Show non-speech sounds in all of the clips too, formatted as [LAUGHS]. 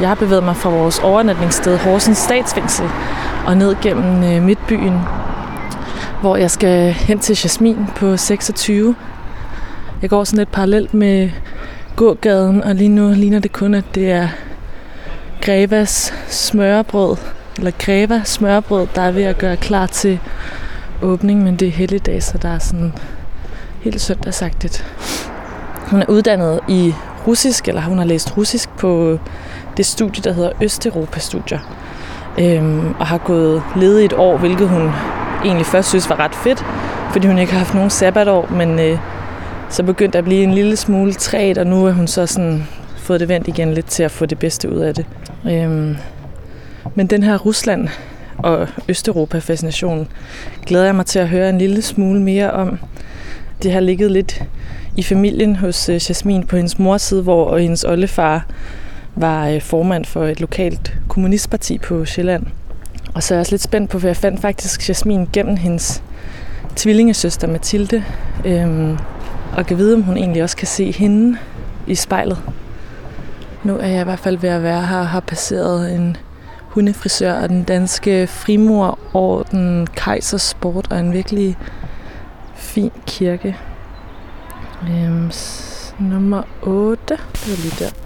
Jeg har bevæget mig fra vores overnatningssted Horsens Statsfængsel og ned gennem øh, Midtbyen, hvor jeg skal hen til Jasmin på 26. Jeg går sådan lidt parallelt med gågaden, og lige nu ligner det kun, at det er Grevas smørbrød, eller Greva smørbrød, der er ved at gøre klar til åbning, men det er helligdag, så der er sådan helt søndagsagtigt. Hun er uddannet i russisk, eller hun har læst russisk på det studie, der hedder Østeuropa-studier. Øhm, og har gået ledig et år, hvilket hun egentlig først synes var ret fedt, fordi hun ikke har haft nogen sabbatår, men øh, så begyndte at blive en lille smule træt, og nu er hun så sådan fået det vendt igen lidt til at få det bedste ud af det. Øhm, men den her Rusland og Østeuropa-fascination glæder jeg mig til at høre en lille smule mere om. Det har ligget lidt i familien hos øh, Jasmin på hendes mors side, hvor hendes oldefar var øh, formand for et lokalt kommunistparti på Sjælland. Og så er jeg også lidt spændt på, for jeg fandt faktisk Jasmin gennem hendes tvillingesøster Mathilde, øhm, og kan vide, om hun egentlig også kan se hende i spejlet. Nu er jeg i hvert fald ved at være her og har passeret en hundefrisør og den danske frimurorden Kejsersport og en virkelig fin kirke. Øhm, nummer 8. Det var lige der.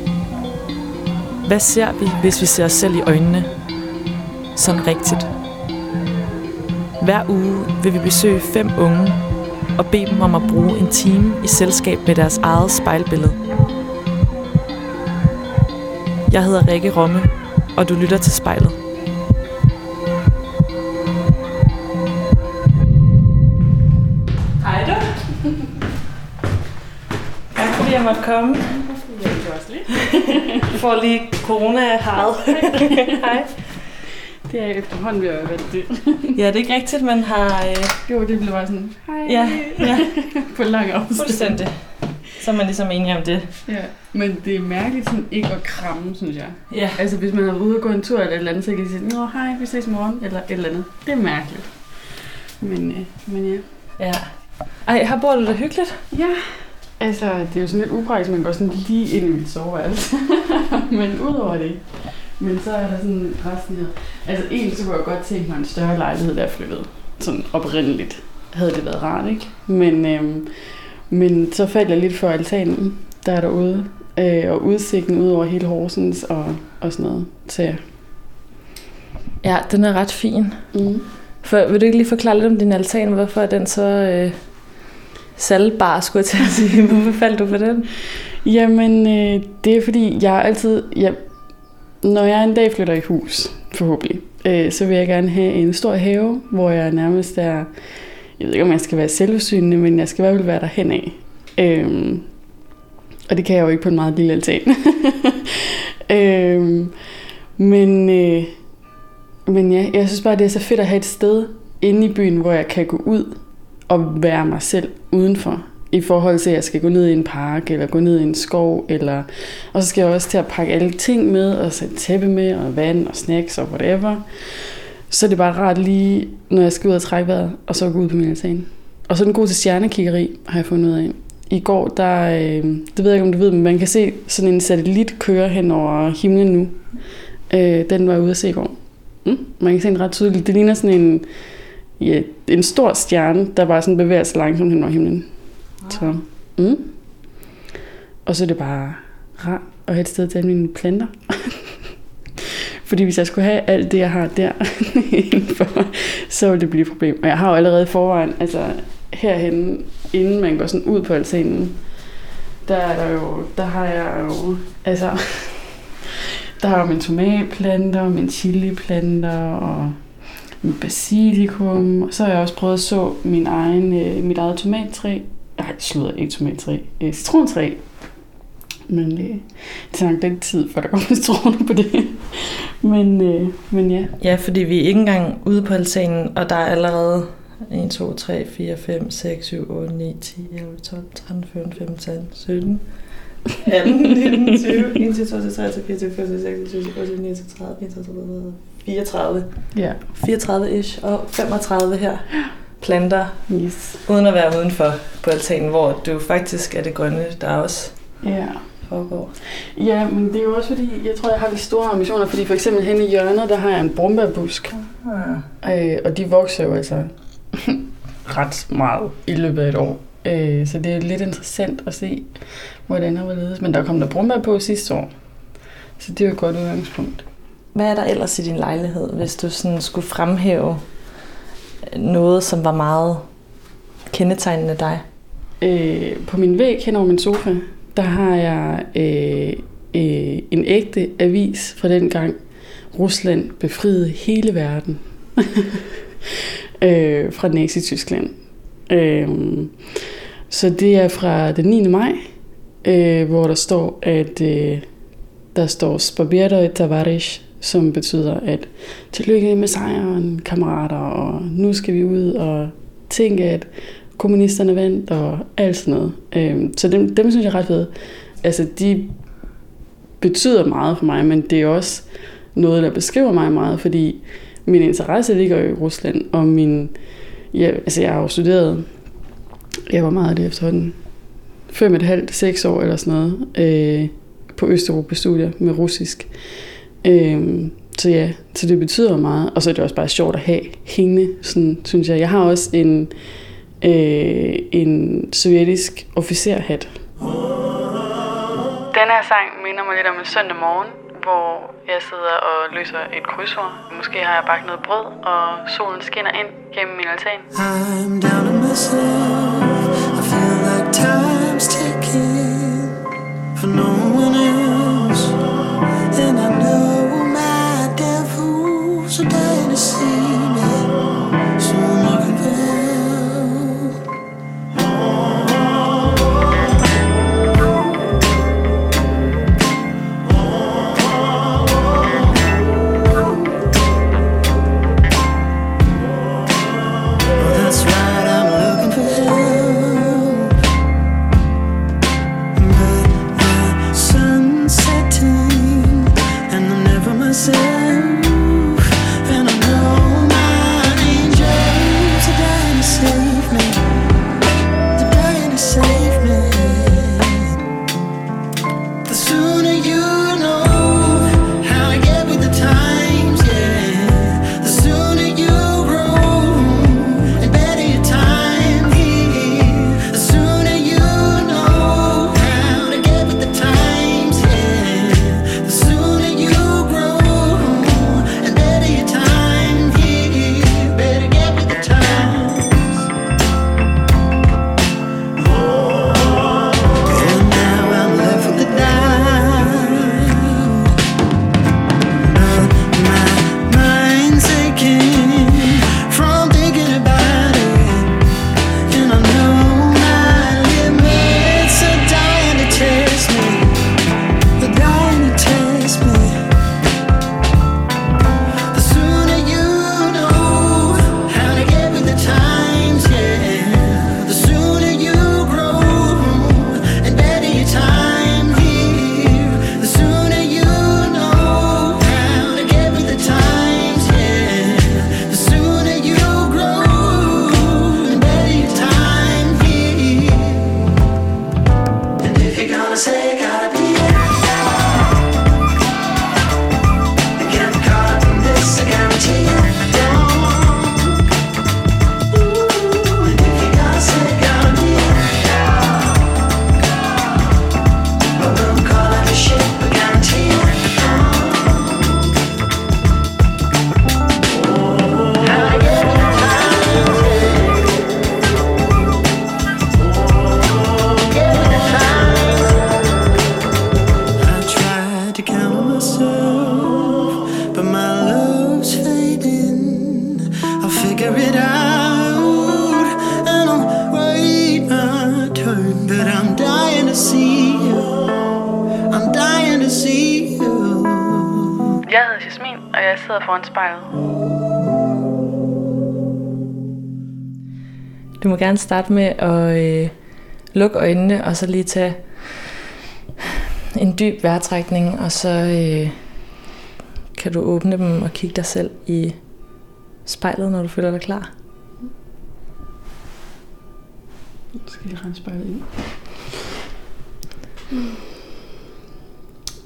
Hvad ser vi, hvis vi ser os selv i øjnene? Sådan rigtigt. Hver uge vil vi besøge fem unge og bede dem om at bruge en time i selskab med deres eget spejlbillede. Jeg hedder Rikke Romme, og du lytter til spejlet. Hej du. Tak fordi jeg måtte komme. For lige corona. [LAUGHS] Hej. Det er efterhånden ved at være det. Ja, det er ikke rigtigt, man har... Øh... Jo, det blev bare sådan, hej. Ja, ja. [LAUGHS] På lang afstand. Fuldstændig. Så er man ligesom enige om det. Ja, men det er mærkeligt sådan ikke at kramme, synes jeg. Ja. Altså, hvis man er ude og gå en tur eller et eller andet, så kan de sige, Nå, hej, vi ses i morgen, eller et eller andet. Det er mærkeligt. Men, øh, men ja. Ja. Ej, her bor du da hyggeligt. Ja, altså, det er jo sådan lidt upraktisk, man går sådan lige ind i mit soveværelse. [LAUGHS] men udover det. Men så er der sådan resten her. Altså, egentlig så kunne jeg godt tænke mig en større lejlighed, der er flyttet. Sådan oprindeligt havde det været rart, ikke? Men, øhm, men så faldt jeg lidt for altanen, der er derude. Øh, og udsigten ud over hele Horsens og, og sådan noget. Så Ja, den er ret fin. mm. For, vil du ikke lige forklare lidt om din altan? Hvorfor er den så øh, salgbar, skulle jeg til at sige? [LAUGHS] Hvorfor faldt du for den? Jamen, øh, det er fordi, jeg altid... Jeg, når jeg en dag flytter i hus, forhåbentlig, øh, så vil jeg gerne have en stor have, hvor jeg nærmest er... Jeg ved ikke, om jeg skal være selvsynende, men jeg skal i hvert fald være derhen af. Øhm, og det kan jeg jo ikke på en meget lille altan. [LAUGHS] øhm, men, øh, men ja, jeg synes bare, det er så fedt at have et sted inde i byen, hvor jeg kan gå ud og være mig selv udenfor. I forhold til, at jeg skal gå ned i en park, eller gå ned i en skov, eller... og så skal jeg også til at pakke alle ting med, og sætte tæppe med, og vand, og snacks, og whatever. Så er det bare rart lige, når jeg skal ud og trække vejret, og så gå ud på min altan. Og så er den god til stjernekiggeri, har jeg fundet ud af. I går, der, øh, det ved jeg ikke, om du ved, men man kan se sådan en satellit køre hen over himlen nu. Øh, den var jeg ude at se i går. Mm, man kan se en ret tydeligt. Det ligner sådan en, ja, en stor stjerne, der bare sådan bevæger sig langsomt hen over himlen. Så, mm. Og så er det bare rart at have et sted til alle mine planter. [LAUGHS] Fordi hvis jeg skulle have alt det, jeg har der [LAUGHS] indenfor, så ville det blive et problem. Og jeg har jo allerede forvejen, altså herhenne, inden man går sådan ud på altanen, der er der jo, der har jeg jo, altså, [LAUGHS] der har jeg jo mine tomatplanter, mine chiliplanter og med basilikum. Og så har jeg også prøvet at så min egen, øh, mit eget tomattræ. Nej, slutter ikke tomattræ. Øh, citrontræ. Men øh, det tager nok lidt tid, før der kommer citroner på det. Men, øh, men ja. Ja, fordi vi er ikke engang ude på altanen, og der er allerede 1, 2, 3, 4, 5, 6, 7, 8, 9, 10, 11, 12, 13, 14, 15, 16, 17, 18, 19, 20, 21, 22, 23, 24, 25, 26, 27, 28, 29, 30, 31, 34. Ja. 34-ish og 35 her planter, Yes. uden at være udenfor på altanen, hvor det jo faktisk er det grønne, der også Ja. foregår. Ja, men det er jo også fordi, jeg tror, jeg har lidt store ambitioner, fordi for eksempel hen i hjørnet, der har jeg en brumbærbusk, øh, og de vokser jo altså [LAUGHS] ret meget i løbet af et år. Øh, så det er lidt interessant at se, hvordan der hvorledes. Men der kom der brumbær på sidste år, så det er jo et godt udgangspunkt. Hvad er der ellers i din lejlighed, hvis du sådan skulle fremhæve noget, som var meget kendetegnende dig? Øh, på min væg hen over min sofa, der har jeg øh, øh, en ægte avis fra den gang Rusland befriede hele verden [LAUGHS] øh, fra Nazi-Tyskland. Øh, så det er fra den 9. maj, øh, hvor der står, at øh, der står Spabierdo Tavares, som betyder, at tillykke med sejren, kammerater, og nu skal vi ud og tænke, at kommunisterne vandt, og alt sådan noget. Øh, så dem, dem synes jeg er ret fede. Altså, de betyder meget for mig, men det er også noget, der beskriver mig meget, fordi min interesse ligger jo i Rusland, og min, ja, altså jeg har jo studeret, jeg var meget af det efterhånden, fem et halvt, seks år eller sådan noget, øh, på Østeuropa-studier med russisk. Øh, så ja, så det betyder meget, og så er det også bare sjovt at have hængende, sådan, synes jeg. Jeg har også en, øh, en sovjetisk officerhat. Den her sang minder mig lidt om en søndag morgen, hvor jeg sidder og løser et krydsord. Måske har jeg bagt noget brød, og solen skinner ind gennem min altan. I'm down on myself. Gerne starte med at øh, lukke øjnene, og så lige tage en dyb vejrtrækning, og så øh, kan du åbne dem og kigge dig selv i spejlet, når du føler dig klar. Nu skal jeg rende spejlet ind.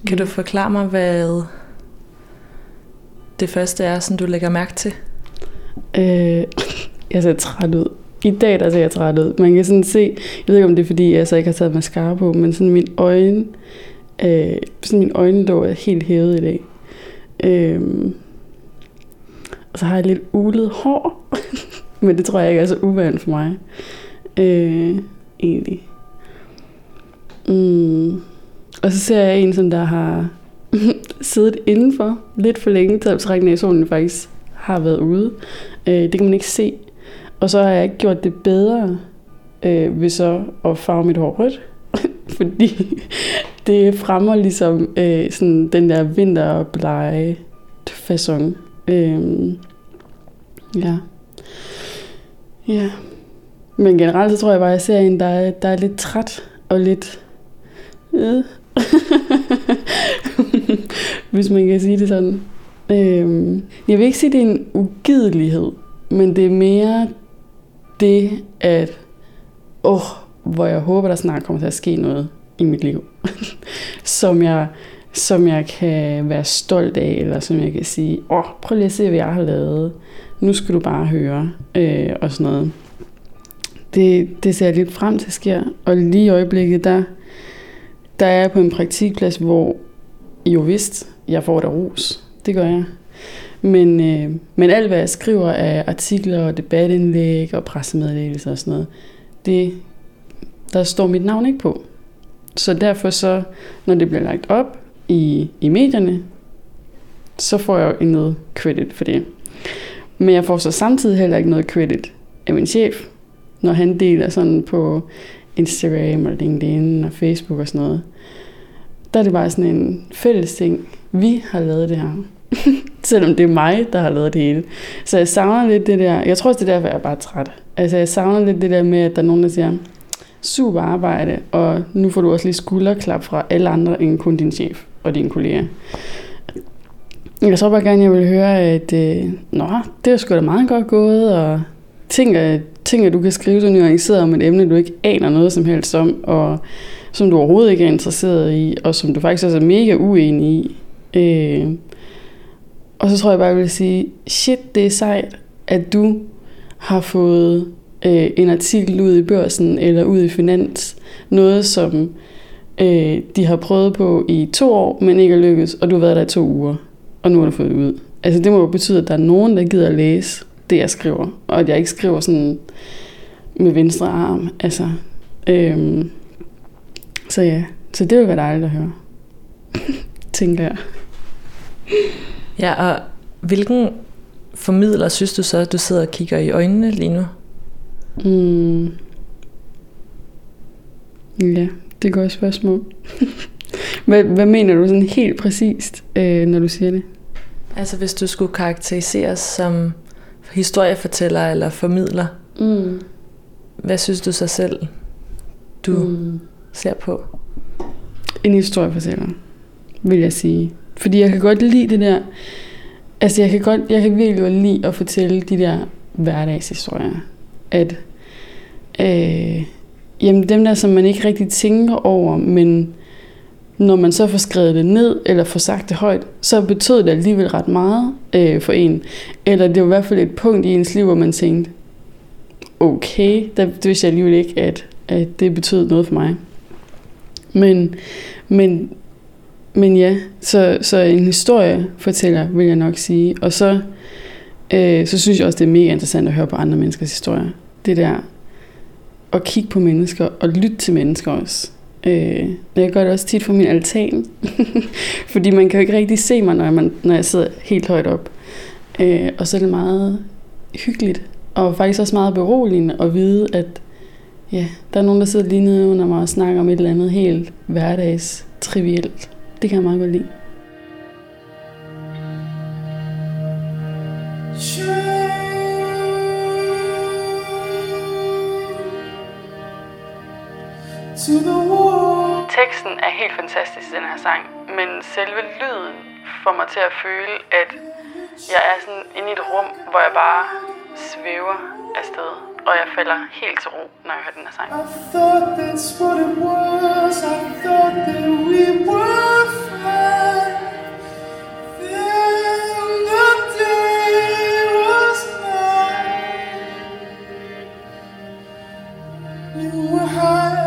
Kan du forklare mig, hvad det første er, som du lægger mærke til? Øh, jeg ser træt ud. I dag der ser jeg træt ud. Man kan sådan se, jeg ved ikke om det er fordi, jeg så ikke har taget mascara på, men sådan min øjne, øh, sådan min øjenlåg er helt hævet i dag. Øh, og så har jeg lidt ulet hår, [LAUGHS] men det tror jeg ikke er så uvandt for mig. Øh, egentlig. Mm. Og så ser jeg en, som der har [LAUGHS] siddet indenfor lidt for længe, til trækken i solen faktisk har været ude. Øh, det kan man ikke se. Og så har jeg ikke gjort det bedre øh, ved så at farve mit hår rødt. [LAUGHS] Fordi det fremmer ligesom øh, sådan den der vinterblege fasong. Øh, ja. Ja. Men generelt så tror jeg bare, at jeg ser en, der er, der er lidt træt og lidt... Øh. [LAUGHS] Hvis man kan sige det sådan. Øh, jeg vil ikke sige, at det er en ugidelighed, men det er mere det, at åh, hvor jeg håber, der snart kommer til at ske noget i mit liv, [LAUGHS] som jeg som jeg kan være stolt af, eller som jeg kan sige, åh, prøv lige at se, hvad jeg har lavet. Nu skal du bare høre, øh, og sådan noget. Det, det ser jeg lidt frem til sker, og lige i øjeblikket, der, der er jeg på en praktikplads, hvor jo vist, jeg får der ros. Det gør jeg. Men, øh, men alt, hvad jeg skriver af artikler og debatindlæg og pressemeddelelser og sådan noget, det, der står mit navn ikke på. Så derfor så, når det bliver lagt op i, i medierne, så får jeg jo noget credit for det. Men jeg får så samtidig heller ikke noget credit af min chef, når han deler sådan på Instagram og LinkedIn og Facebook og sådan noget. Der er det bare sådan en fælles ting. Vi har lavet det her. [LAUGHS] Selvom det er mig, der har lavet det hele. Så jeg savner lidt det der. Jeg tror også, det er derfor, jeg er bare træt. Altså jeg savner lidt det der med, at der er nogen, der siger, super arbejde, og nu får du også lige skulderklap fra alle andre end kun din chef og dine kolleger. Jeg tror bare gerne, jeg vil høre, at øh, Nå, det er sgu da meget godt gået, og tænker, at, at du kan skrive så nuanceret om et emne, du ikke aner noget som helst om, og som du overhovedet ikke er interesseret i, og som du faktisk også er mega uenig i. Øh, og så tror jeg bare, jeg vil sige, shit, det er sejt, at du har fået øh, en artikel ud i børsen eller ud i finans. Noget, som øh, de har prøvet på i to år, men ikke er lykkes, og du har været der i to uger, og nu har du fået det ud. Altså det må jo betyde, at der er nogen, der gider at læse det, jeg skriver, og at jeg ikke skriver sådan med venstre arm. Altså, øh, så ja, så det vil være dejligt at høre. [LAUGHS] Tænker jeg. Ja, og hvilken formidler synes du så, at du sidder og kigger i øjnene lige nu? Mm. Ja, det er et godt spørgsmål. [LAUGHS] hvad, hvad mener du sådan helt præcist, øh, når du siger det? Altså hvis du skulle karakteriseres som historiefortæller eller formidler, Mm. hvad synes du så selv, du mm. Ser på? En historiefortæller, vil jeg sige. Fordi jeg kan godt lide det der... Altså, jeg kan, godt, jeg kan virkelig godt lide at fortælle de der hverdagshistorier. At... Øh, jamen, dem der, som man ikke rigtig tænker over, men når man så får skrevet det ned, eller får sagt det højt, så betød det alligevel ret meget øh, for en. Eller det var i hvert fald et punkt i ens liv, hvor man tænkte, okay, der, det vidste jeg alligevel ikke, at, at det betød noget for mig. Men, men, men ja, så, så en historiefortæller, vil jeg nok sige. Og så, øh, så synes jeg også, det er mega interessant at høre på andre menneskers historier. Det der at kigge på mennesker og lytte til mennesker også. Øh, jeg gør det også tit for min altan. [LAUGHS] Fordi man kan jo ikke rigtig se mig, når man, når jeg sidder helt højt op. Øh, og så er det meget hyggeligt. Og faktisk også meget beroligende at vide, at ja, der er nogen, der sidder lige nede under mig og snakker om et eller andet helt hverdags trivielt. Det kan jeg meget godt lide. To the wall. Teksten er helt fantastisk, den her sang, men selve lyden får mig til at føle, at jeg er sådan inde i et rum, hvor jeg bare svæver afsted, og jeg falder helt til ro, når jeg hører den her sang. I thought that's what it was. I thought that we were fine. Then the day was night. You were high,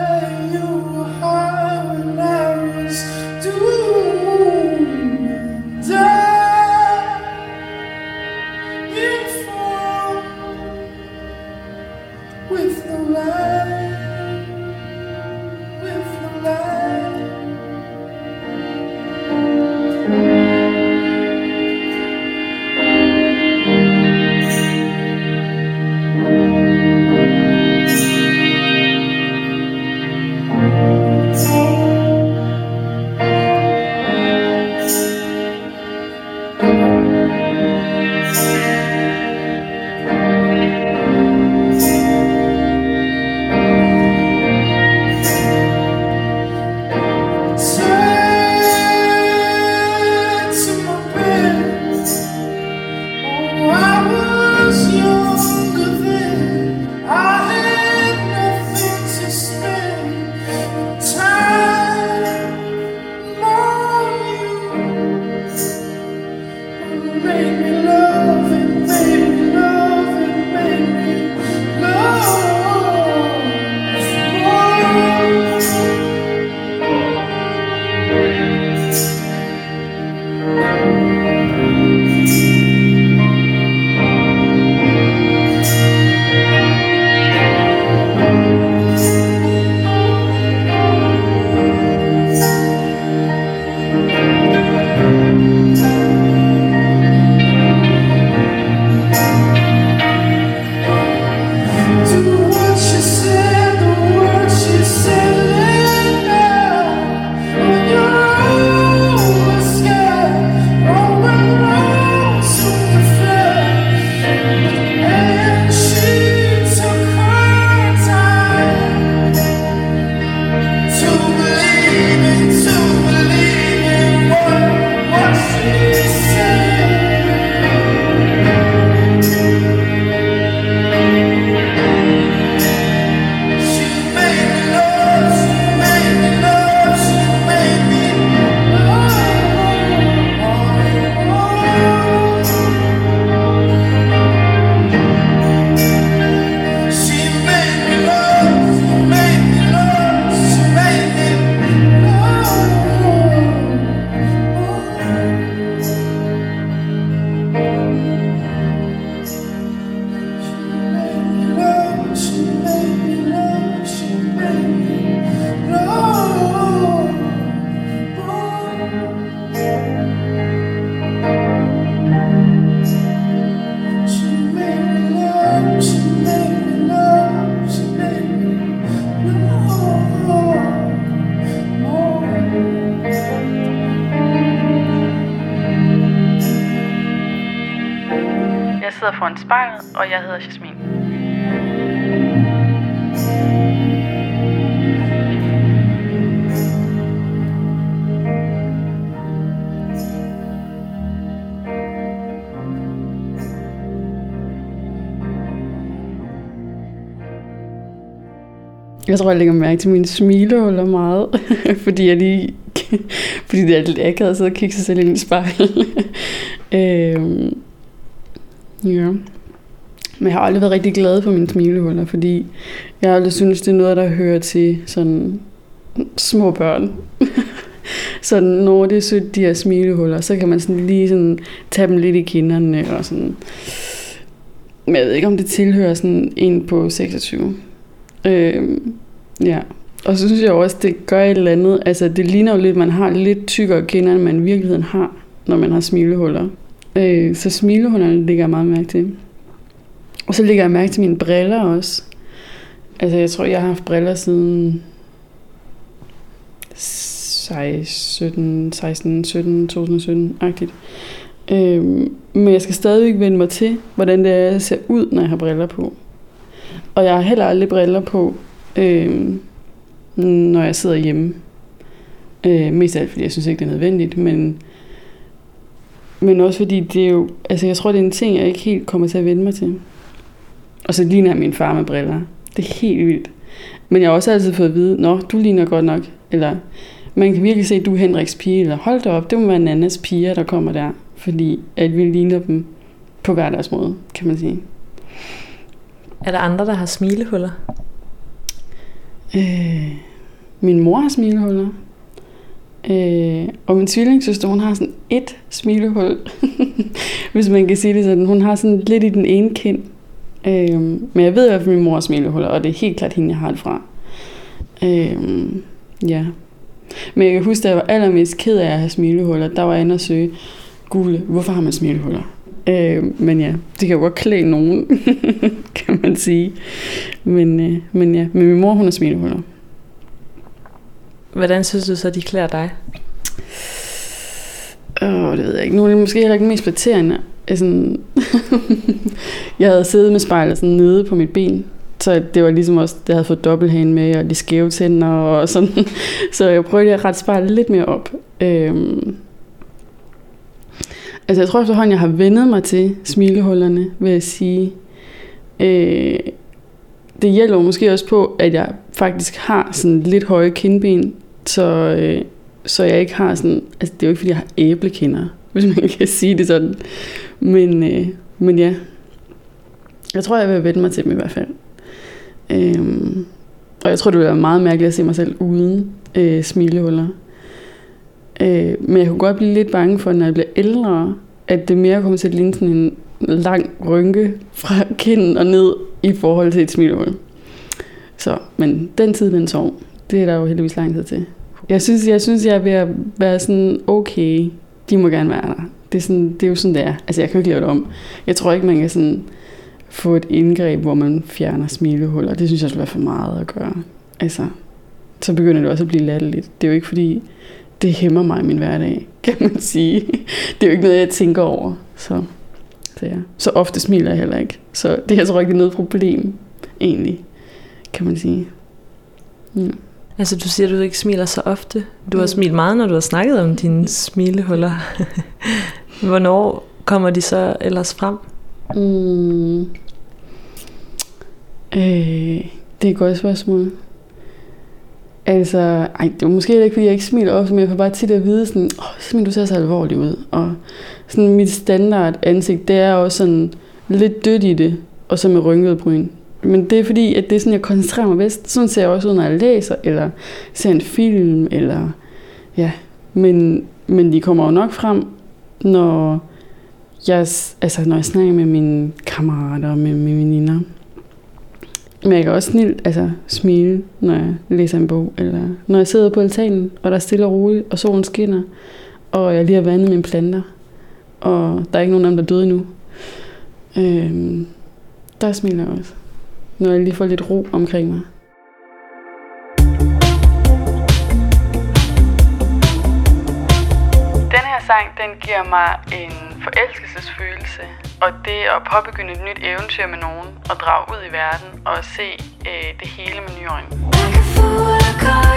Jeg tror, jeg lægger mærke til mine smilehuller meget, [LAUGHS] fordi jeg lige... [LAUGHS] fordi det er lidt akavet at sidde og kigge sig selv ind i spejlet. [LAUGHS] øhm, ja. Men jeg har aldrig været rigtig glad for mine smilehuller, fordi jeg har aldrig synes, det er noget, der hører til sådan små børn. sådan, når det er sødt, de her smilehuller, så kan man sådan lige sådan tage dem lidt i kinderne og sådan... Men jeg ved ikke, om det tilhører sådan en på 26. Øhm, ja. Og så synes jeg også, det gør et eller andet. Altså, det ligner jo lidt, man har lidt tykkere kinder, end man i virkeligheden har, når man har smilehuller. Øh, så smilehullerne ligger jeg meget mærke til. Og så lægger jeg mærke til mine briller også. Altså, jeg tror, jeg har haft briller siden 16, 17, 16, 17, 2017-agtigt. Øhm, men jeg skal stadigvæk vende mig til, hvordan det er, jeg ser ud, når jeg har briller på. Og jeg har heller aldrig briller på, øh, når jeg sidder hjemme. Øh, mest af alt, fordi jeg synes ikke, det er nødvendigt, men, men også fordi det er jo, altså jeg tror, det er en ting, jeg ikke helt kommer til at vende mig til. Og så ligner jeg min far med briller. Det er helt vildt. Men jeg har også altid fået at vide, nå, du ligner godt nok. Eller man kan virkelig se, at du er Henriks pige. Eller hold da op, det må være Nannas piger, der kommer der. Fordi at vi ligner dem på hver deres måde, kan man sige. Er der andre, der har smilehuller? Øh, min mor har smilehuller. Øh, og min tvillingssøster, hun har sådan et smilehul. [LAUGHS] Hvis man kan sige det sådan. Hun har sådan lidt i den ene kind. Øh, men jeg ved i hvert fald, min mor har smilehuller, og det er helt klart hende, jeg har det fra. Øh, ja. Men jeg kan huske, da jeg var allermest ked af at have smilehuller, der var jeg inde og søge, Google, hvorfor har man smilehuller? Øh, men ja, det kan jo godt klæde nogen, [LAUGHS] kan man sige. Men, øh, men ja, men min mor, hun har smilehuller. Hvordan synes du så, de klæder dig? Åh, det ved jeg ikke. Nu er det måske heller ikke mest flatterende. Jeg, sådan [LAUGHS] jeg havde siddet med spejlet sådan nede på mit ben, så det var ligesom også, det havde fået dobbelthæn med, og de skæve tænder og sådan. [LAUGHS] Så jeg prøvede at rette spejlet lidt mere op. Øhm, altså jeg tror efterhånden, jeg har vendet mig til smilehullerne, vil jeg sige. Øh, det hjælper måske også på, at jeg faktisk har sådan lidt høje kindben, så, øh, så jeg ikke har sådan, altså det er jo ikke fordi, jeg har æblekinder, [LAUGHS] hvis man kan sige det sådan. Men, øh, men ja, jeg tror, jeg vil vende mig til dem i hvert fald. Øhm, og jeg tror, det ville være meget mærkeligt at se mig selv uden øh, smilehuller. Øh, men jeg kunne godt blive lidt bange for, når jeg bliver ældre, at det mere kommer til at ligne sådan en lang rynke fra kinden og ned i forhold til et smilhul. Så, men den tid, den sov, det er der jo heldigvis lang tid til. Jeg synes, jeg synes, jeg er ved at være sådan, okay, de må gerne være der. Det er, sådan, det er jo sådan, det er. Altså, jeg kan jo ikke lave det om. Jeg tror ikke, man kan sådan få et indgreb, hvor man fjerner smilehuller. Det synes jeg skulle være for meget at gøre. Altså, så begynder det også at blive latterligt. Det er jo ikke fordi, det hæmmer mig i min hverdag, kan man sige. Det er jo ikke noget, jeg tænker over. Så, så, ja. så ofte smiler jeg heller ikke. Så det er altså ikke noget problem, egentlig, kan man sige. Ja. Altså du siger, at du ikke smiler så ofte. Du har smilt meget, når du har snakket om dine smilehuller. [LAUGHS] Hvornår kommer de så ellers frem? Mm. Øh, det er et godt spørgsmål. Altså, ej, det var måske ikke, fordi jeg ikke smiler ofte, men jeg får bare tit at vide sådan, åh, oh, du ser så alvorlig ud. Og sådan mit standard ansigt, det er også sådan lidt dødt i det, og så med rynket bryn. Men det er fordi, at det er sådan, jeg koncentrerer mig bedst. Sådan ser jeg også ud, når jeg læser, eller ser en film, eller ja. Men, men de kommer jo nok frem, når jeg, altså, når jeg snakker med mine kammerater og med mine veninder. Men jeg kan også snilt altså, smile, når jeg læser en bog, eller når jeg sidder på altanen, og der er stille og roligt, og solen skinner, og jeg lige har vandet mine planter, og der er ikke nogen af dem, der er døde endnu. Øhm, der smiler jeg også, når jeg lige får lidt ro omkring mig. Den her sang, den giver mig en forelskelsesfølelse, og det at påbegynde et nyt eventyr med nogen, og drage ud i verden og se øh, det hele med nye øjne. Like a fool,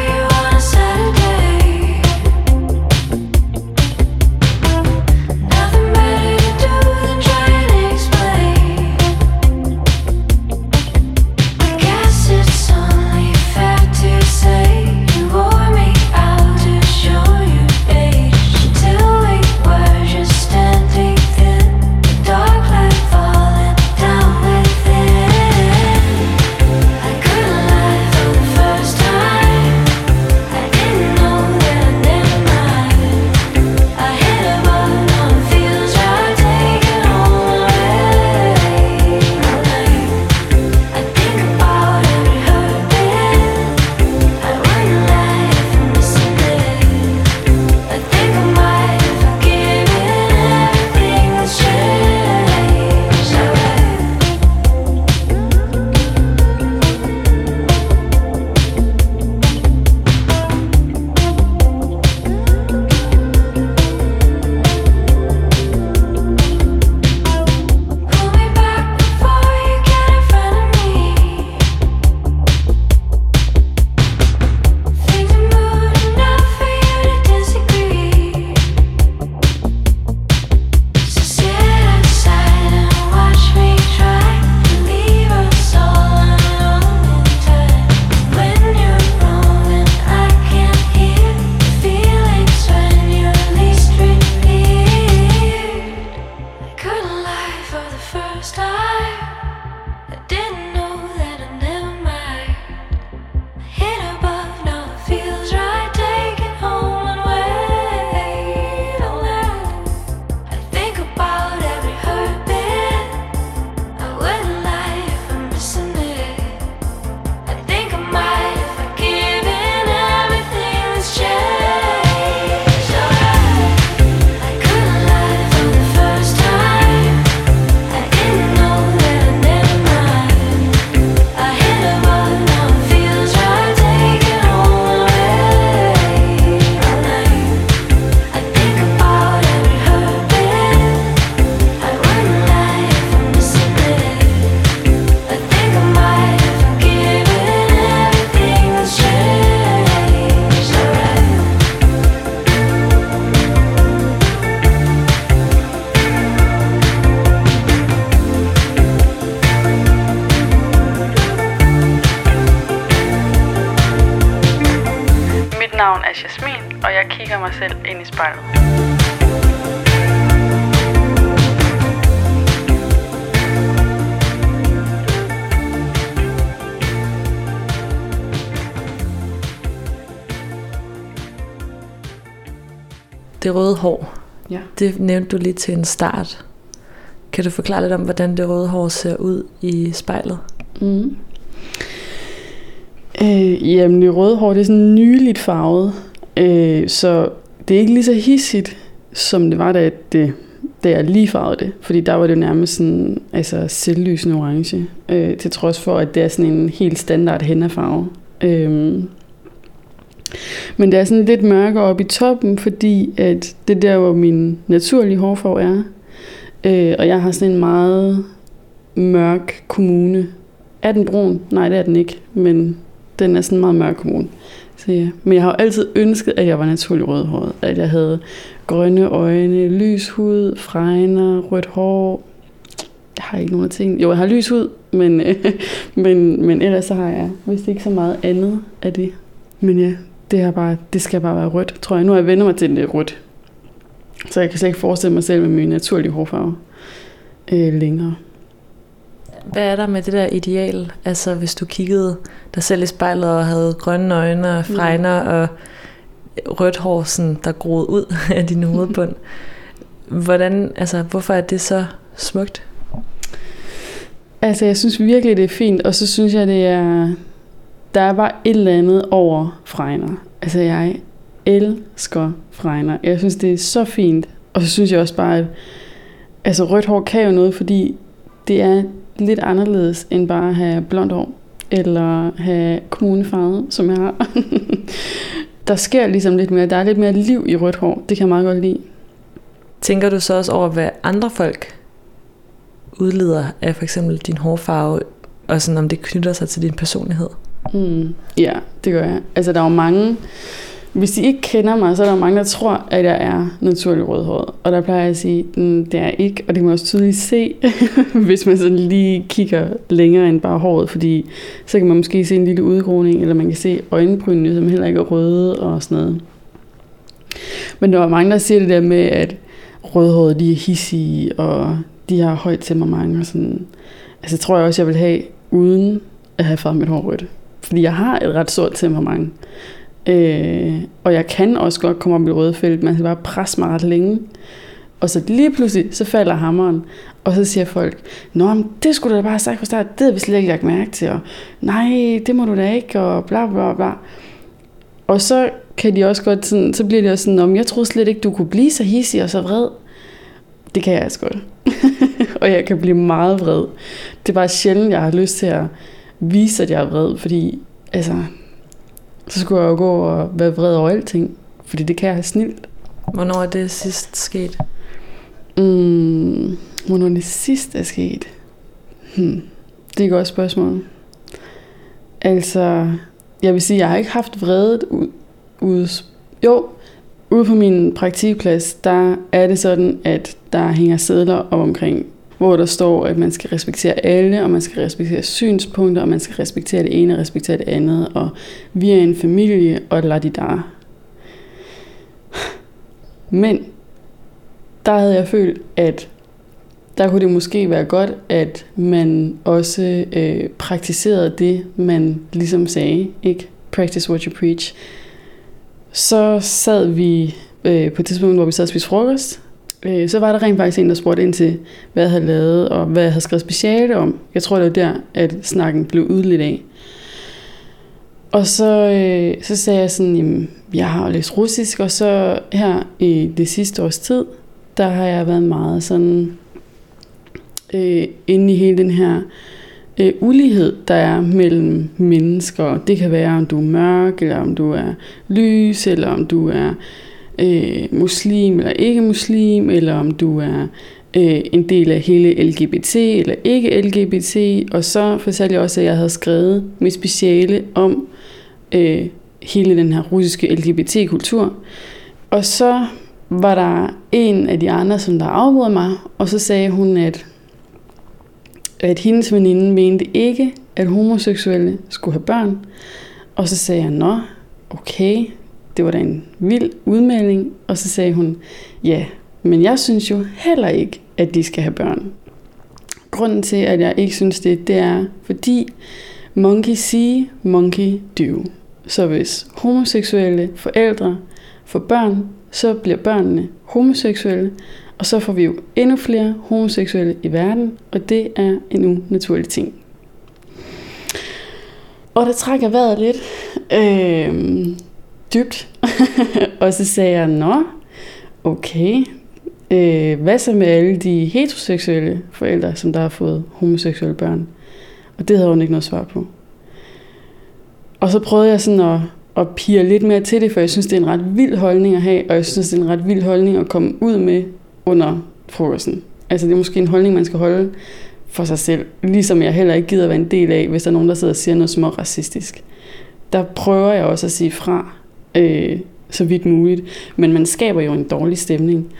Det røde hår, Ja. det nævnte du lige til en start. Kan du forklare lidt om, hvordan det røde hår ser ud i spejlet? Mm. Øh, jamen, det røde hår, det er sådan nyligt farvet. Øh, så det er ikke lige så hissigt, som det var, da, det, da jeg lige farvede det. Fordi der var det nærmest sådan, altså selvlysende orange. Øh, til trods for, at det er sådan en helt standard hennafarve. Øh, men det er sådan lidt mørkere oppe i toppen, fordi at det er der, hvor min naturlige hårfarve er. Øh, og jeg har sådan en meget mørk kommune. Er den brun? Nej, det er den ikke. Men den er sådan en meget mørk kommune. Så ja. Men jeg har jo altid ønsket, at jeg var naturlig rødhåret. At jeg havde grønne øjne, lys hud, fregner, rødt hår. Jeg har ikke nogen af ting. Jo, jeg har lys hud, men, [LAUGHS] men, men ellers så har jeg vist ikke så meget andet af det. Men ja, det, er bare, det skal bare være rødt, tror jeg. Nu har jeg vendt mig til, at det er rødt. Så jeg kan slet ikke forestille mig selv med min naturlige hårfarve øh, længere. Hvad er der med det der ideal? Altså hvis du kiggede dig selv i spejlet og havde grønne øjne og fregner og rødt hår, sådan, der groede ud [LAUGHS] af din hovedbund. Hvordan, altså, hvorfor er det så smukt? Altså, jeg synes virkelig, det er fint, og så synes jeg, det er... Der var et eller andet over fregner. Altså, jeg elsker fregner. Jeg synes, det er så fint. Og så synes jeg også bare, at altså, rødt hår kan jo noget, fordi det er lidt anderledes end bare at have blondt hår. Eller have kommunefarvet, som jeg har. [LAUGHS] der sker ligesom lidt mere. Der er lidt mere liv i rødt hår. Det kan jeg meget godt lide. Tænker du så også over, hvad andre folk udleder af for eksempel din hårfarve, og sådan om det knytter sig til din personlighed? Mm, ja, det gør jeg. Altså, der er jo mange... Hvis de ikke kender mig, så er der jo mange, der tror, at jeg er naturlig rødhåret. Og der plejer jeg at sige, mm, det er jeg ikke, og det kan man også tydeligt se, [LAUGHS] hvis man sådan lige kigger længere end bare håret, fordi så kan man måske se en lille udgroning, eller man kan se øjenbrynene, som heller ikke er røde og sådan noget. Men der var mange, der siger det der med, at rødhåret, de er hissige, og de har højt temperament og sådan. Altså, tror jeg også, jeg vil have, uden at have farvet mit hår rødt. Fordi jeg har et ret stort temperament. Øh, og jeg kan også godt komme op i det røde felt, man skal bare presse mig ret længe. Og så lige pludselig, så falder hammeren, og så siger folk, Nå, men det skulle du da bare have sagt fra start, det havde vi slet ikke lagt mærke til, og nej, det må du da ikke, og bla bla bla. Og så kan de også godt sådan, så bliver det også sådan, om jeg troede slet ikke, du kunne blive så hissig og så vred. Det kan jeg også godt. [LAUGHS] og jeg kan blive meget vred. Det er bare sjældent, jeg har lyst til at vise, at jeg er vred, fordi altså, så skulle jeg jo gå og være vred over alting, fordi det kan jeg have snilt. Hvornår er det sidst sket? Mm, hvornår det sidste er sket? Hmm, det er et godt spørgsmål. Altså, jeg vil sige, jeg har ikke haft vredet ud, ud jo, ude på min praktikplads, der er det sådan, at der hænger sædler op omkring, hvor der står, at man skal respektere alle, og man skal respektere synspunkter, og man skal respektere det ene og respektere det andet, og vi er en familie, og lad de der. Men der havde jeg følt, at der kunne det måske være godt, at man også øh, praktiserede det, man ligesom sagde, ikke? Practice what you preach. Så sad vi øh, på et tidspunkt, hvor vi sad og spiste frokost, øh, så var der rent faktisk en, der spurgte ind til, hvad jeg havde lavet, og hvad jeg havde skrevet speciale om. Jeg tror, det var der, at snakken blev udledt af. Og så, øh, så sagde jeg sådan, jamen, jeg har læst russisk, og så her i det sidste års tid, der har jeg været meget sådan øh, inde i hele den her øh, ulighed, der er mellem mennesker. Det kan være, om du er mørk, eller om du er lys, eller om du er øh, muslim eller ikke muslim, eller om du er øh, en del af hele LGBT eller ikke LGBT. Og så fortalte jeg også, at jeg havde skrevet mit speciale om øh, hele den her russiske LGBT-kultur. Og så var der en af de andre, som der afbrød mig, og så sagde hun, at, at hendes veninde mente ikke, at homoseksuelle skulle have børn. Og så sagde jeg, nå, okay, det var da en vild udmelding, og så sagde hun, ja, men jeg synes jo heller ikke, at de skal have børn. Grunden til, at jeg ikke synes det, det er, fordi monkey see, monkey do. Så hvis homoseksuelle forældre får børn, så bliver børnene homoseksuelle, og så får vi jo endnu flere homoseksuelle i verden, og det er en unaturlig ting. Og der trækker vejret lidt øh, dybt, [LAUGHS] og så sagde jeg, nå, okay, øh, hvad så med alle de heteroseksuelle forældre, som der har fået homoseksuelle børn? Og det havde hun ikke noget svar på. Og så prøvede jeg sådan at, at pige lidt mere til det, for jeg synes, det er en ret vild holdning at have, og jeg synes, det er en ret vild holdning at komme ud med under frokosten. Altså det er måske en holdning, man skal holde for sig selv, ligesom jeg heller ikke gider være en del af, hvis der er nogen, der sidder og siger noget små racistisk. Der prøver jeg også at sige fra, øh, så vidt muligt, men man skaber jo en dårlig stemning.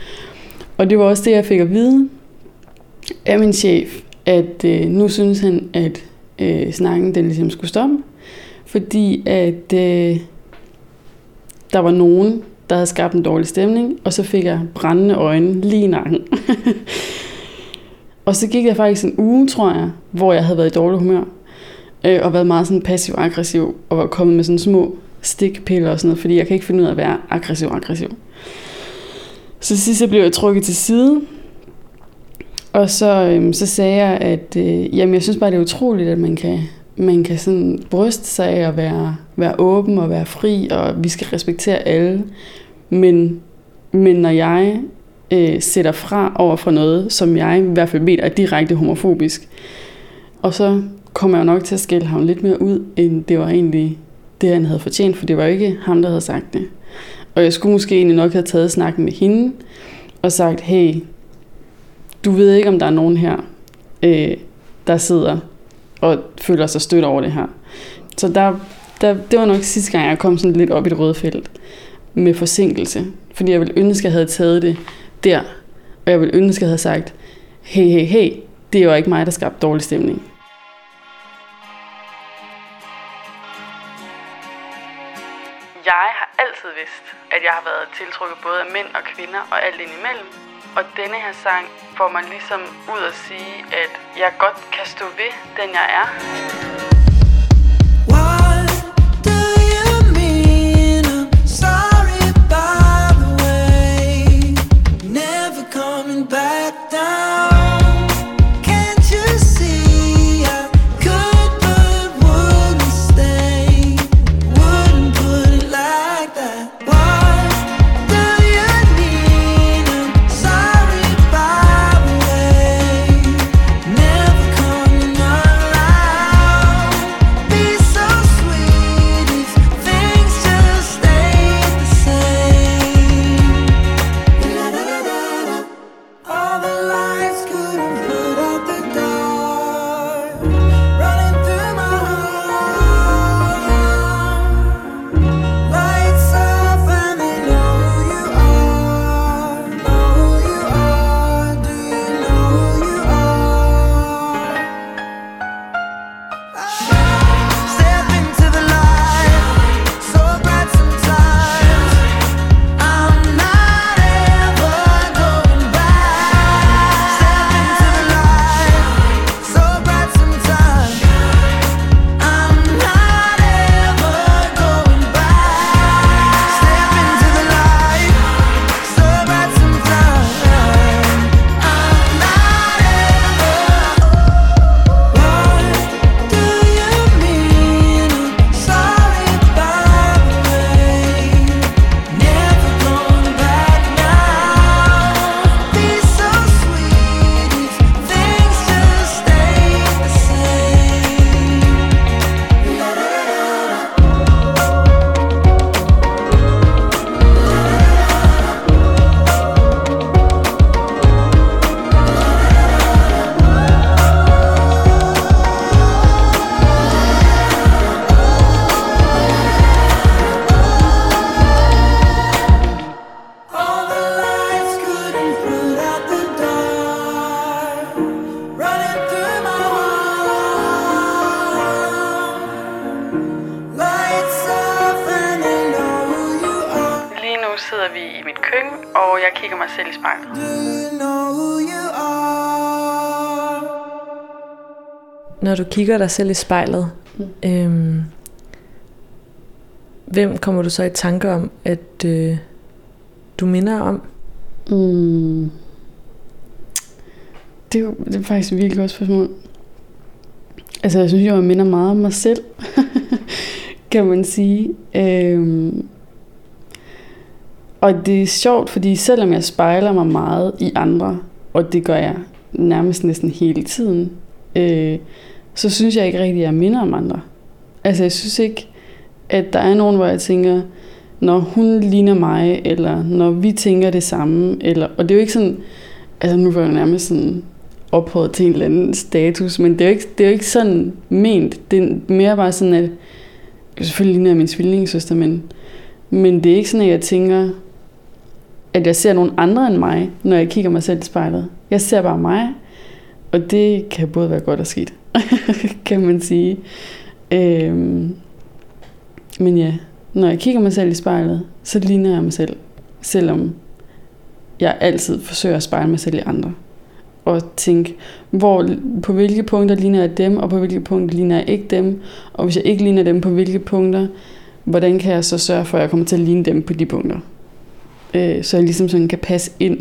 Og det var også det, jeg fik at vide af min chef, at øh, nu synes han, at øh, snakken den ligesom skulle stoppe, fordi at øh, der var nogen, der havde skabt en dårlig stemning, og så fik jeg brændende øjne lige i nakken. [LAUGHS] og så gik jeg faktisk en uge, tror jeg, hvor jeg havde været i dårlig humør, øh, og været meget sådan passiv-aggressiv, og var kommet med sådan små stikpiller og sådan noget, fordi jeg kan ikke finde ud af at være aggressiv-aggressiv. Så sidst så blev jeg trukket til side, og så, øhm, så sagde jeg, at øh, jamen, jeg synes bare, det er utroligt, at man kan, man kan sådan bryste sig af at være, være åben og være fri, og vi skal respektere alle. Men, men når jeg øh, sætter fra over for noget, som jeg i hvert fald mener er direkte homofobisk, og så kommer jeg jo nok til at skælde ham lidt mere ud, end det var egentlig det, han havde fortjent, for det var ikke ham, der havde sagt det. Og jeg skulle måske egentlig nok have taget snakken med hende, og sagt, hey, du ved ikke, om der er nogen her, øh, der sidder og føler sig stødt over det her. Så der, der, det var nok sidste gang, jeg kom sådan lidt op i det røde felt med forsinkelse. Fordi jeg ville ønske, at jeg havde taget det der. Og jeg ville ønske, at jeg havde sagt, hey, hey, hey, det er jo ikke mig, der skabte dårlig stemning. Altid vidst, at jeg har været tiltrukket både af mænd og kvinder og alt indimellem. Og denne her sang får mig ligesom ud at sige, at jeg godt kan stå ved den jeg er. What do jeg kigger mig selv i spejlet. Do you know who you are? Når du kigger dig selv i spejlet, øhm, hvem kommer du så i tanke om, at øh, du minder om? Mm. Det, er jo, det er faktisk et virkelig godt spørgsmål. Altså, jeg synes jo, jeg minder meget om mig selv, [LAUGHS] kan man sige. Øhm. Og det er sjovt, fordi selvom jeg spejler mig meget i andre, og det gør jeg nærmest næsten hele tiden, øh, så synes jeg ikke rigtig, at jeg minder om andre. Altså, jeg synes ikke, at der er nogen, hvor jeg tænker, når hun ligner mig, eller når vi tænker det samme, eller, og det er jo ikke sådan, altså nu var jeg nærmest sådan ophøjet til en eller anden status, men det er jo ikke, det er jo ikke sådan ment. Det er mere bare sådan, at selvfølgelig ligner jeg min tvillingssøster, men, men det er ikke sådan, at jeg tænker, at jeg ser nogen andre end mig, når jeg kigger mig selv i spejlet. Jeg ser bare mig, og det kan både være godt og skidt, [LAUGHS] kan man sige. Øhm, men ja, når jeg kigger mig selv i spejlet, så ligner jeg mig selv, selvom jeg altid forsøger at spejle mig selv i andre. Og tænke, hvor, på hvilke punkter ligner jeg dem, og på hvilke punkter ligner jeg ikke dem. Og hvis jeg ikke ligner dem, på hvilke punkter, hvordan kan jeg så sørge for, at jeg kommer til at ligne dem på de punkter. Øh, så jeg ligesom sådan kan passe ind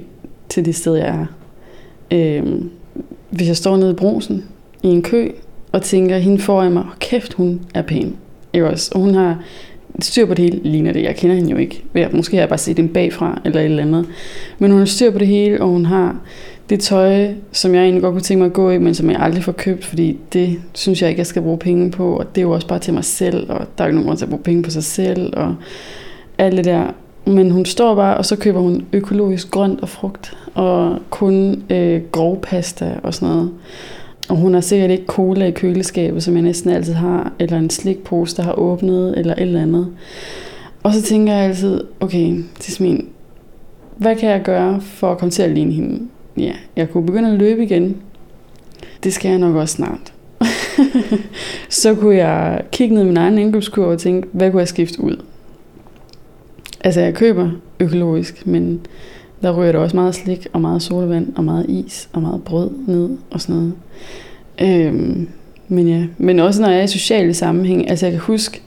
til det sted, jeg er. Øh, hvis jeg står nede i brusen i en kø, og tænker, hende foran mig, oh, kæft, hun er pæn. Ikke også? Og hun har styr på det hele, ligner det. Jeg kender hende jo ikke. Jeg, måske har jeg bare set hende bagfra, eller et eller andet. Men hun har styr på det hele, og hun har det tøj, som jeg egentlig godt kunne tænke mig at gå i, men som jeg aldrig får købt, fordi det synes jeg ikke, jeg skal bruge penge på, og det er jo også bare til mig selv, og der er ikke nogen grund til at bruge penge på sig selv, og alt det der. Men hun står bare, og så køber hun økologisk grønt og frugt, og kun øh, grov pasta og sådan noget. Og hun har sikkert ikke cola i køleskabet, som jeg næsten altid har, eller en slikpose, der har åbnet, eller et eller andet. Og så tænker jeg altid, okay, Tismin, hvad kan jeg gøre for at komme til at ligne hende? Ja, jeg kunne begynde at løbe igen. Det skal jeg nok også snart. [LAUGHS] så kunne jeg kigge ned i min egen indkøbskurve og tænke, hvad kunne jeg skifte ud? Altså, jeg køber økologisk, men der ryger der også meget slik og meget sodavand og meget is og meget brød ned og sådan noget. Øhm, men ja, men også når jeg er i sociale sammenhæng, altså jeg kan huske,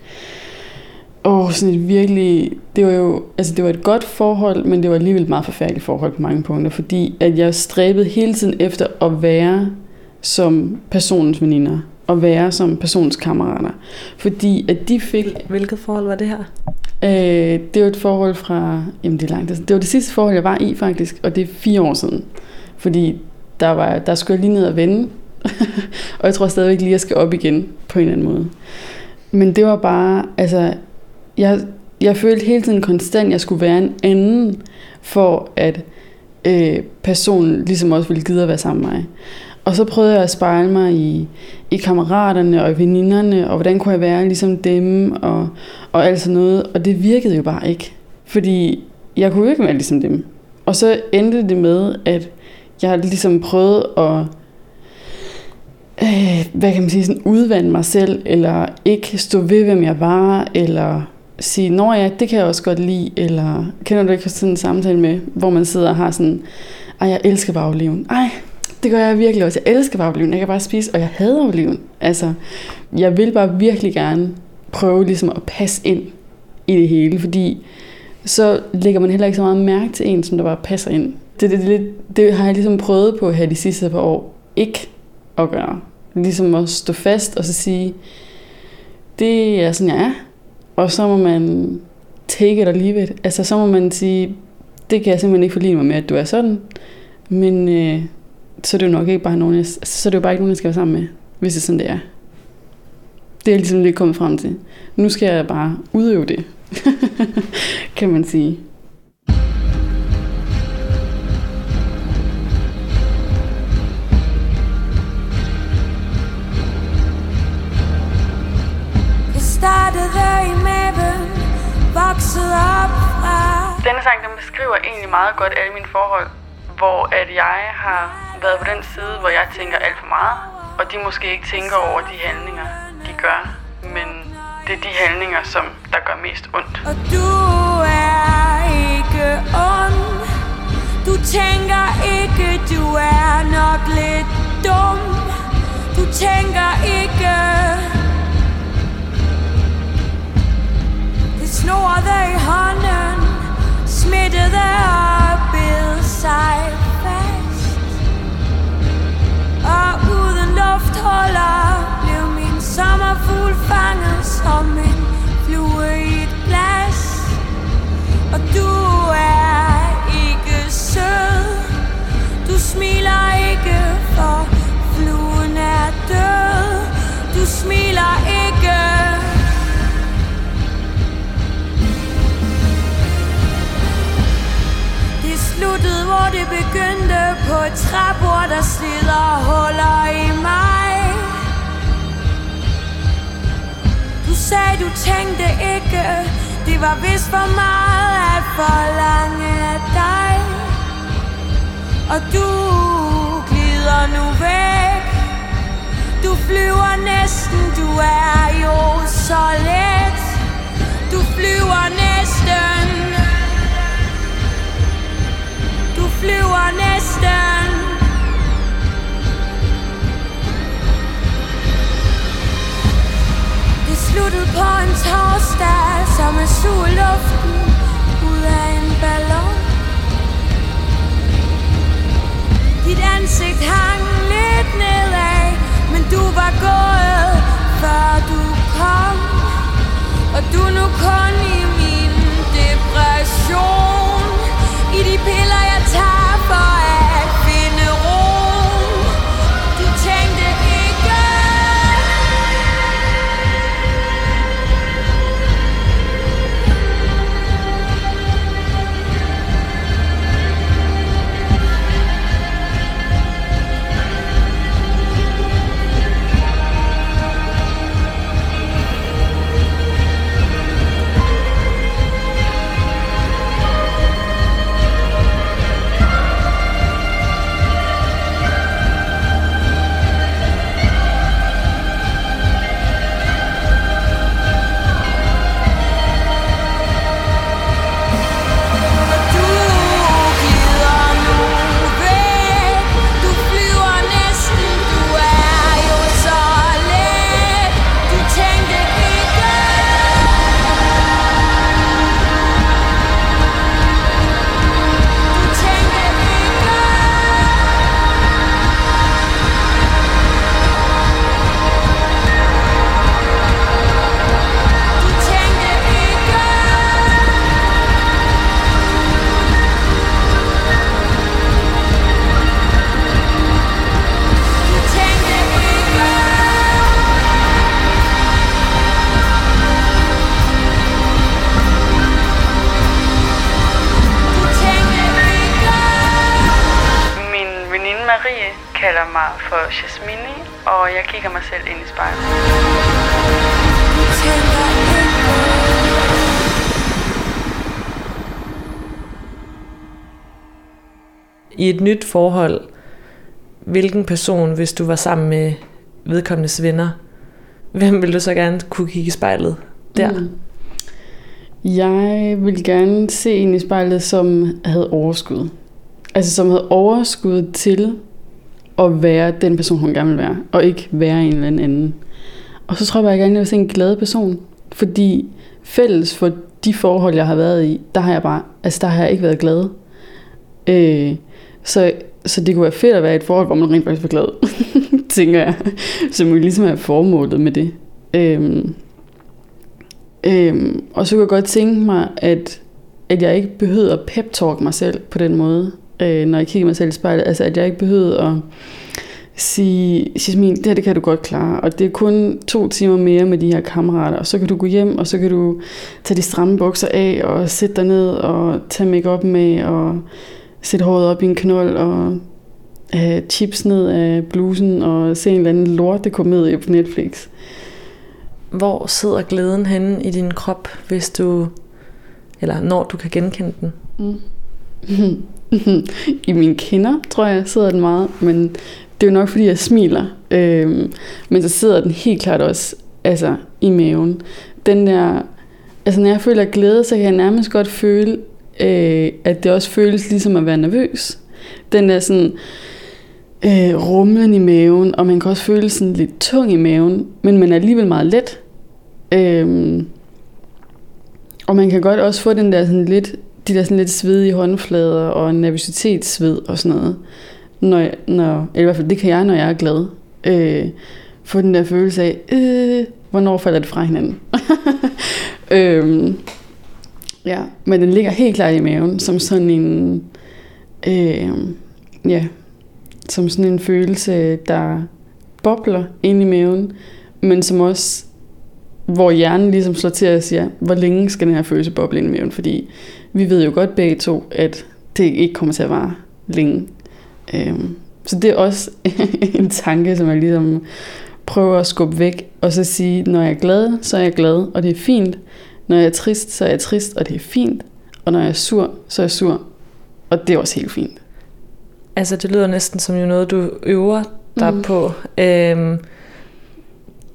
åh, sådan et virkelig, det var jo, altså det var et godt forhold, men det var alligevel et meget forfærdeligt forhold på mange punkter, fordi at jeg stræbede hele tiden efter at være som personens veninder, og være som personens kammerater. Fordi at de fik... Hvilket forhold var det her? Øh, det var et forhold fra... Jamen, det er langt. Det var det sidste forhold, jeg var i, faktisk. Og det er fire år siden. Fordi der, var, der skulle jeg lige ned og vende. [LAUGHS] og jeg tror stadigvæk lige, at jeg skal op igen på en eller anden måde. Men det var bare... Altså, jeg, jeg følte hele tiden konstant, at jeg skulle være en anden, for at øh, personen ligesom også ville gide at være sammen med mig. Og så prøvede jeg at spejle mig i, i kammeraterne og i veninderne, og hvordan kunne jeg være ligesom dem, og, og alt sådan noget. Og det virkede jo bare ikke. Fordi jeg kunne jo ikke være ligesom dem. Og så endte det med, at jeg ligesom prøvede at øh, hvad kan man sige, sådan udvande mig selv, eller ikke stå ved, hvem jeg var, eller sige, nå ja, det kan jeg også godt lide, eller kender du ikke sådan en samtale med, hvor man sidder og har sådan, ej, jeg elsker bare. Ej, det gør jeg virkelig også. Jeg elsker bare oliven. Jeg kan bare spise, og jeg hader oliven. Altså, jeg vil bare virkelig gerne prøve ligesom at passe ind i det hele, fordi så lægger man heller ikke så meget mærke til en, som der bare passer ind. Det, det, det, det har jeg ligesom prøvet på her de sidste par år. Ikke at gøre. Ligesom at stå fast og så sige, det er sådan, jeg er. Og så må man take it or leave it. Altså, så må man sige, det kan jeg simpelthen ikke forlige mig med, at du er sådan. Men øh, så er det jo nok ikke bare nogen, jeg, så er det jo bare ikke nogen, jeg skal være sammen med, hvis det er sådan, det er. Det er jeg ligesom lidt kommet frem til. Nu skal jeg bare udøve det, [LAUGHS] kan man sige. Denne sang, den beskriver egentlig meget godt alle mine forhold, hvor at jeg har været på den side, hvor jeg tænker alt for meget, og de måske ikke tænker over de handlinger, de gør, men det er de handlinger, som der gør mest ondt. Og du er ikke ond Du tænker ikke, du er nok lidt dum Du tænker ikke et træbord, der slider huller i mig. Du sagde, du tænkte ikke Det var vist for meget at forlange af dig. Og du glider nu væk. Du flyver næsten, du er jo så let. Du flyver næsten. Du flyver næsten. Sluttet på en torsdag Som er suge luften Ud af en ballon. Dit ansigt hang lidt nedad Men du var gået Før du kom. Og du er nu kun i min depression. I de piller jeg tager For I et nyt forhold, hvilken person, hvis du var sammen med vedkommendes venner, hvem ville du så gerne kunne kigge i spejlet der? Mm. Jeg vil gerne se en i spejlet, som havde overskud. Altså som havde overskud til at være den person, hun gerne vil være, og ikke være en eller anden. Og så tror jeg bare, at jeg gerne vil se en glad person, fordi fælles for de forhold, jeg har været i, der har jeg bare, altså der har jeg ikke været glad. Øh, så, så det kunne være fedt at være i et forhold, hvor man rent faktisk var glad, [LAUGHS] tænker jeg. Som jo ligesom er formålet med det. Øhm, øhm, og så kunne jeg godt tænke mig, at, at jeg ikke behøvede at pep-talk mig selv på den måde, øh, når jeg kigger mig selv i spejlet. Altså at jeg ikke behøvede at sige, Jasmin, det her det kan du godt klare, og det er kun to timer mere med de her kammerater, og så kan du gå hjem, og så kan du tage de stramme bukser af, og sætte dig ned, og tage makeup med, og sætte håret op i en knold, og have chips ned af blusen, og se en eller anden lortekomedie på Netflix. Hvor sidder glæden henne i din krop, hvis du, eller når du kan genkende den? [LAUGHS] I mine kinder, tror jeg, sidder den meget, men det er jo nok, fordi jeg smiler. Øhm, men så sidder den helt klart også altså, i maven. Den der, altså når jeg føler glæde, så kan jeg nærmest godt føle, øh, at det også føles ligesom at være nervøs. Den er sådan øh, rumlen i maven, og man kan også føle sådan lidt tung i maven, men man er alligevel meget let. Øh, og man kan godt også få den der sådan lidt, de der sådan lidt svedige håndflader og nervøsitetssved og sådan noget. Når, når, eller i hvert fald det kan jeg, når jeg er glad. Øh, få den der følelse af, øh, hvornår falder det fra hinanden. [LAUGHS] øh, ja, men den ligger helt klart i maven, som sådan en, øh, ja, som sådan en følelse, der bobler ind i maven, men som også, hvor hjernen ligesom slår til og siger, hvor længe skal den her følelse boble ind i maven, fordi vi ved jo godt begge to, at det ikke kommer til at vare længe. Øhm, så det er også [LAUGHS] en tanke, som jeg ligesom prøver at skubbe væk, og så sige, når jeg er glad, så er jeg glad, og det er fint. Når jeg er trist, så er jeg trist, og det er fint. Og når jeg er sur, så er jeg sur, og det er også helt fint. Altså, det lyder næsten som jo noget, du øver dig mm. på. Øhm,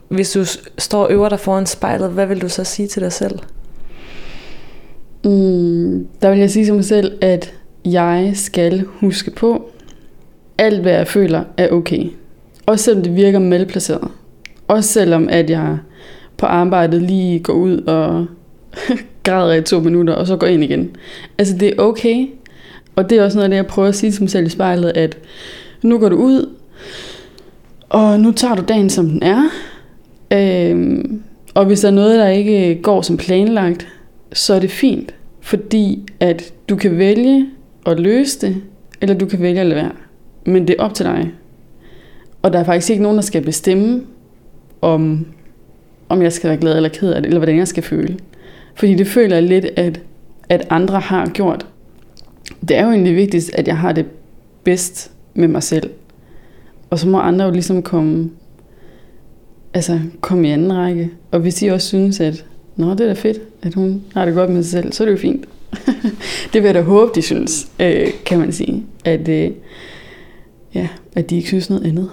hvis du står og øver dig foran spejlet, hvad vil du så sige til dig selv? Mm, der vil jeg sige til mig selv, at jeg skal huske på, alt hvad jeg føler er okay. Også selvom det virker malplaceret. Også selvom at jeg på arbejdet lige går ud og [LAUGHS] græder i to minutter, og så går ind igen. Altså det er okay. Og det er også noget af det, jeg prøver at sige til mig selv i spejlet, at nu går du ud, og nu tager du dagen, som den er. Øhm, og hvis der er noget, der ikke går som planlagt, så er det fint. Fordi at du kan vælge at løse det, eller du kan vælge at lade være. Men det er op til dig. Og der er faktisk ikke nogen, der skal bestemme, om, om jeg skal være glad eller ked af det, eller hvordan jeg skal føle. Fordi det føler jeg lidt, at, at andre har gjort. Det er jo egentlig vigtigst, at jeg har det bedst med mig selv. Og så må andre jo ligesom komme, altså komme i anden række. Og hvis de også synes, at Nå, det er da fedt, at hun har det godt med sig selv, så er det jo fint. [LAUGHS] det vil jeg da håbe, de synes, øh, kan man sige. At, øh, ja, at de ikke synes noget andet.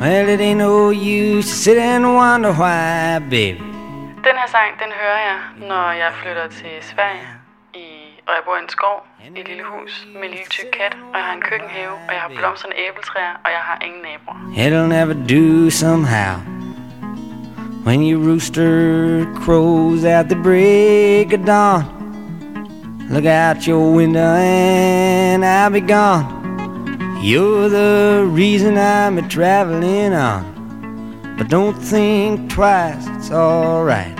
Well, it ain't no use to sit and wonder why, baby. Den her sang, den hører jeg, når jeg flytter til Sverige, i, og jeg bor i en skov, i et lille hus med en lille tyk kat, og jeg har en køkkenhave, og jeg har blomstrende æbletræer, og jeg har ingen naboer. It'll never do somehow. When your rooster crows at the break of dawn, look out your window and I'll be gone. You're the reason I'm a traveling on. But don't think twice, it's alright.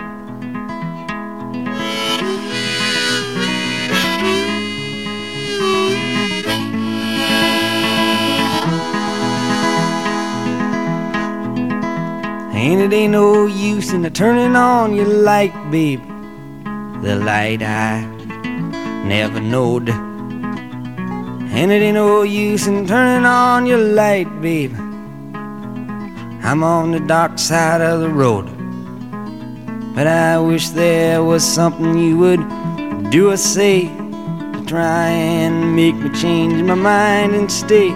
And it ain't no use in the turning on your light, babe. The light I never knowed. And it ain't no use in turning on your light, babe. I'm on the dark side of the road. But I wish there was something you would do or say to try and make me change my mind and stay.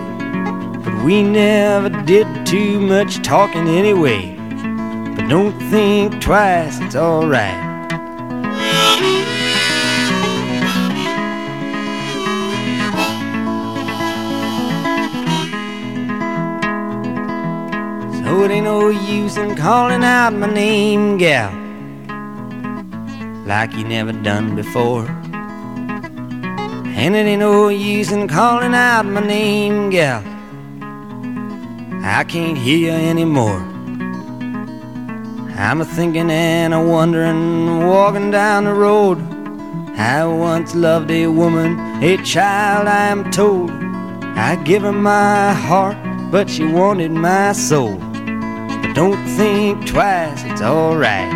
But we never did too much talking anyway. But don't think twice, it's alright. Ain't no use in calling out my name, gal, like you never done before. And it ain't no use in calling out my name, gal. I can't hear you anymore. I'm a thinking and a wondering, walking down the road. I once loved a woman, a child, I am told. I give her my heart, but she wanted my soul. Don't think twice, it's alright.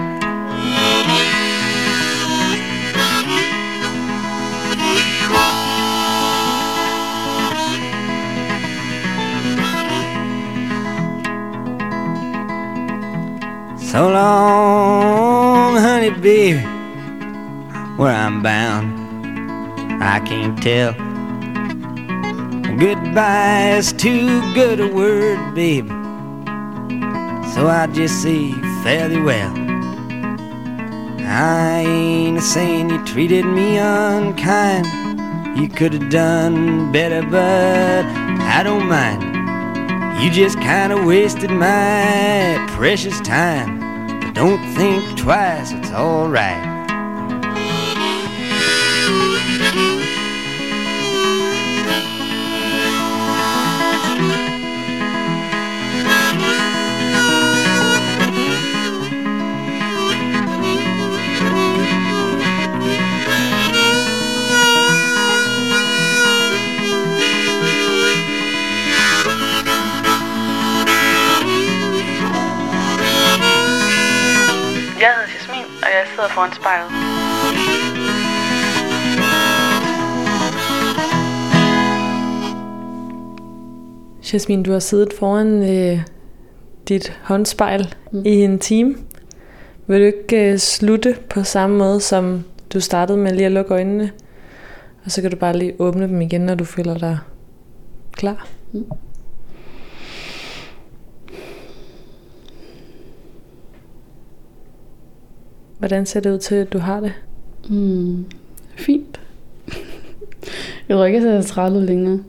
So long, honey, baby, where I'm bound, I can't tell. Goodbye is too good a word, baby. So I just say fairly well. I ain't a saying you treated me unkind. You could have done better, but I don't mind. You just kind of wasted my precious time. But don't think twice, it's alright. Foran spejlet. Jasmin, du har siddet foran øh, dit håndspejl mm. i en time. Vil du ikke øh, slutte på samme måde, som du startede med lige at lukke øjnene? Og så kan du bare lige åbne dem igen, når du føler dig klar. Mm. Hvordan ser det ud til, at du har det? Mm. Fint. jeg tror ikke, jeg ser træt længere.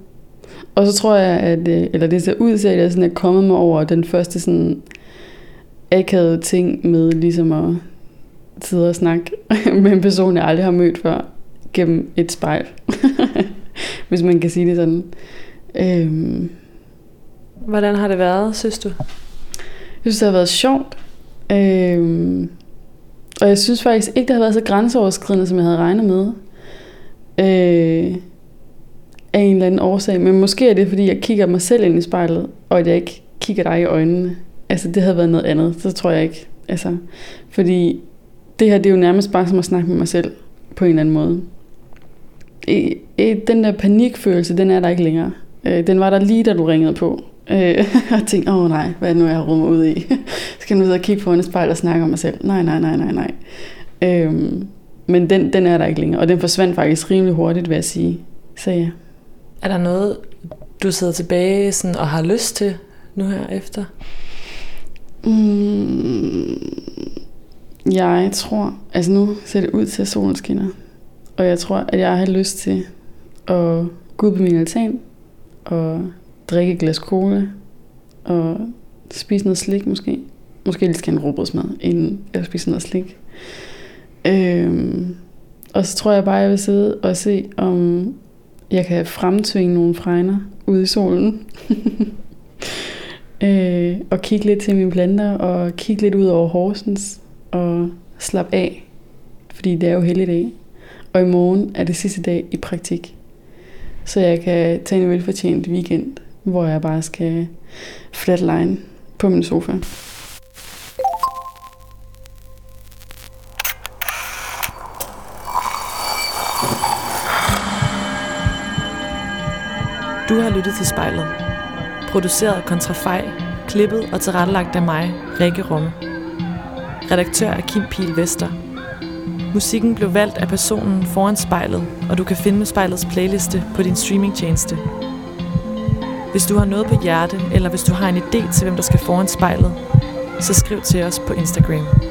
Og så tror jeg, at, øh, eller det ser ud til, at jeg sådan er kommet mig over den første sådan akavede ting med ligesom at sidde og snakke [LAUGHS] med en person, jeg aldrig har mødt før, gennem et spejl. [LAUGHS] Hvis man kan sige det sådan. Øhm, Hvordan har det været, synes du? jeg synes, det har været sjovt. Øhm, og jeg synes faktisk ikke, det har været så grænseoverskridende, som jeg havde regnet med. Øh, af en eller anden årsag. Men måske er det, fordi jeg kigger mig selv ind i spejlet, og at jeg ikke kigger dig i øjnene. Altså, det havde været noget andet. Så tror jeg ikke. Altså, fordi det her, det er jo nærmest bare som at snakke med mig selv, på en eller anden måde. I, i, den der panikfølelse, den er der ikke længere. Øh, den var der lige, da du ringede på. Øh, [LAUGHS] og tænkte, åh nej, hvad er det nu, jeg har rummet ud i? [LAUGHS] Skal jeg nu sidde og kigge på en spejl og snakke om mig selv? Nej, nej, nej, nej, nej. Øhm, men den, den er der ikke længere, og den forsvandt faktisk rimelig hurtigt, vil jeg sige. Så ja. Er der noget, du sidder tilbage sådan, og har lyst til nu her efter? Mm, jeg tror, altså nu ser det ud til, at solen skinner. Og jeg tror, at jeg har lyst til at gå ud på min altan og drikke et glas cola og spise noget slik måske. Måske lige skal en råbrødsmad, inden jeg spiser noget slik. Øhm, og så tror jeg bare, at jeg vil sidde og se, om jeg kan fremtvinge nogle fregner ude i solen. [LAUGHS] øh, og kigge lidt til mine planter, og kigge lidt ud over Horsens, og slappe af. Fordi det er jo helligdag. Og i morgen er det sidste dag i praktik. Så jeg kan tage en velfortjent weekend, hvor jeg bare skal flatline på min sofa. Du har lyttet til spejlet. Produceret af Kontrafej, klippet og tilrettelagt af mig, Rikke Rumme. Redaktør er Kim Pil Vester. Musikken blev valgt af personen foran spejlet, og du kan finde spejlets playliste på din streamingtjeneste. Hvis du har noget på hjerte, eller hvis du har en idé til, hvem der skal foran spejlet, så skriv til os på Instagram.